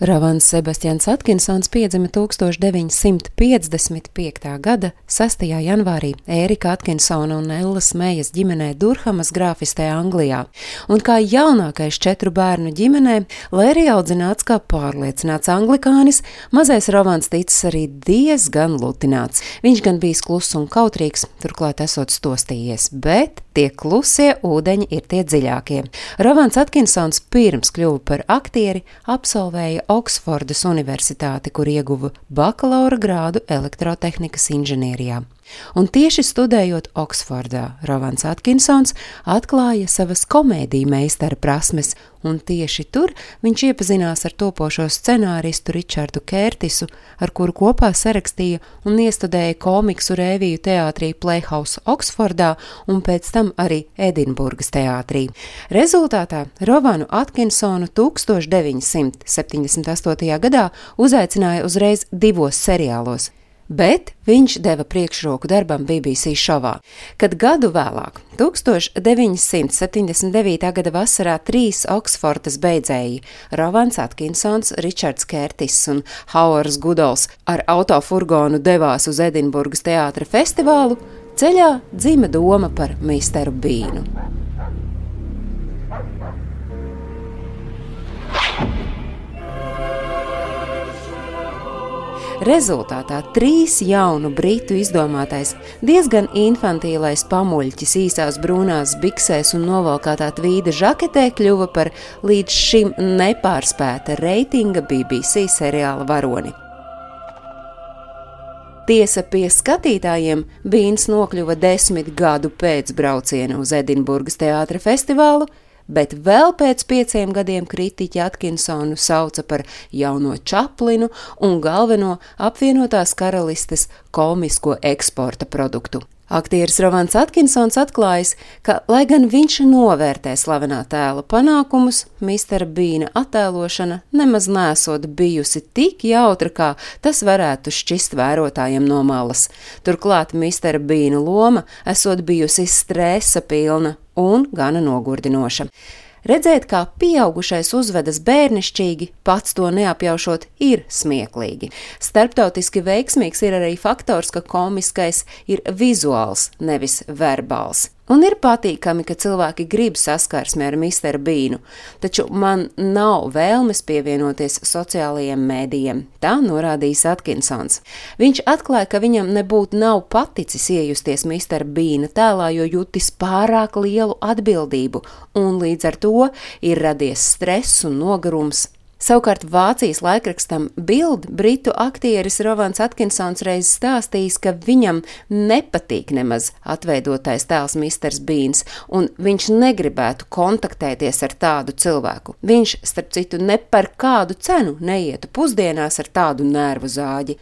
Ravans Sebastians Atkinsons piedzima 1955. gada 6. janvārī Ērika Atkinsona un Ellas Mējas ģimenē Durhamas grāfistē Anglijā, un kā jaunākais četru bērnu ģimenē, lai arī audzināts kā pārliecināts anglikānis, mazais Ravans ticis arī diezgan lutināts. Viņš gan bijis kluss un kautrīgs, turklāt esot stostījies, bet tie klusie ūdeņi ir tie dziļākie. Ravans Atkinsons pirms kļuva par aktieri absolvēja Oksfordas Universitāti, kur ieguva bakalaura grādu elektrotehnikas inženierijā. Un tieši studējot Oksfordā, Rovans Atkinsons atklāja savas komēdiju meistara prasmes, un tieši tur viņš iepazinās ar topošo scenāristu Ričardu Kērtisu, ar kuru kopā sarakstīja un iestudēja komiksu rēviju teātrī Playhouse Oksfordā un pēc tam arī Edinburgas teātrī. Rezultātā Rovanu Atkinsonu 1978. gadā uzaicināja uzreiz divos seriālos bet viņš deva priekšroku darbam BBC šovā, kad gadu vēlāk, 1979. gada vasarā, trīs Oksfordas beidzēji - Rovans Atkinsons, Ričards Kērtis un Hauers Gudols ar autofurgonu devās uz Edinburgas teātra festivālu, ceļā dzima doma par Misteru Bīnu. Rezultātā trīs jaunu britu izdomātais, diezgan infantīlais pamuļķis īsās brūnās biksēs un novalkātā tvīda žaketē kļuva par līdz šim nepārspēta reitinga BBC seriāla varoni. Tiesa pie skatītājiem Bīns nokļuva desmit gadu pēc brauciena uz Edinburgas teātra festivālu, bet vēl pēc pieciem gadiem kritiķi Atkinsonu sauca par jauno Čaplinu un galveno apvienotās karalistes komisko eksporta produktu. Aktieris Rovans Atkinsons atklājis, ka, lai gan viņš novērtē slavenā tēla panākumus, Mistera Bīna attēlošana nemaz nesot bijusi tik jautra, kā tas varētu šķist vērotājiem no malas. Turklāt Mistera Bīna loma esot bijusi stresa pilna un gana nogurdinoša. Redzēt, kā pieaugušais uzvedas bērnišķīgi, pats to neapjaušot, ir smieklīgi. Starptautiski veiksmīgs ir arī faktors, ka komiskais ir vizuāls, nevis verbāls. Un ir patīkami, ka cilvēki grib saskarsmi ar Misteru Bīnu, taču man nav vēlmes pievienoties sociālajiem mēdījiem, tā norādījis Atkinsons. Viņš atklāja, ka viņam nebūtu nav paticis iejusties Mistera Bīna tēlā, jo jutis pārāk lielu atbildību, un līdz ar to ir radies stress un nogarums Savukārt Vācijas laikrakstam Bild britu aktieris Rovans Atkinsons reiz stāstījis, ka viņam nepatīk nemaz atveidotais tēls Misters Bīns, un viņš negribētu kontaktēties ar tādu cilvēku. Viņš, starp citu, ne par kādu cenu neietu pusdienās ar tādu nervu zāģi.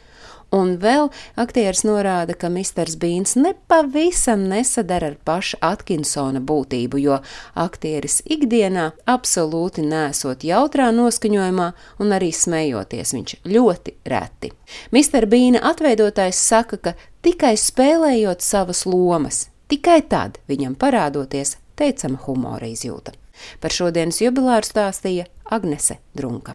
Un vēl aktieris norāda, ka Misters Bīns nepavisam nesadara ar paša Atkinsona būtību, jo aktieris ikdienā absolūti nesot jautrā noskaņojumā un arī smejoties viņš ļoti reti. Mister Bīna atveidotājs saka, ka tikai spēlējot savas lomas, tikai tad viņam parādoties teicama humora izjūta. Par šodienas jubilāru stāstīja Agnese Drunka.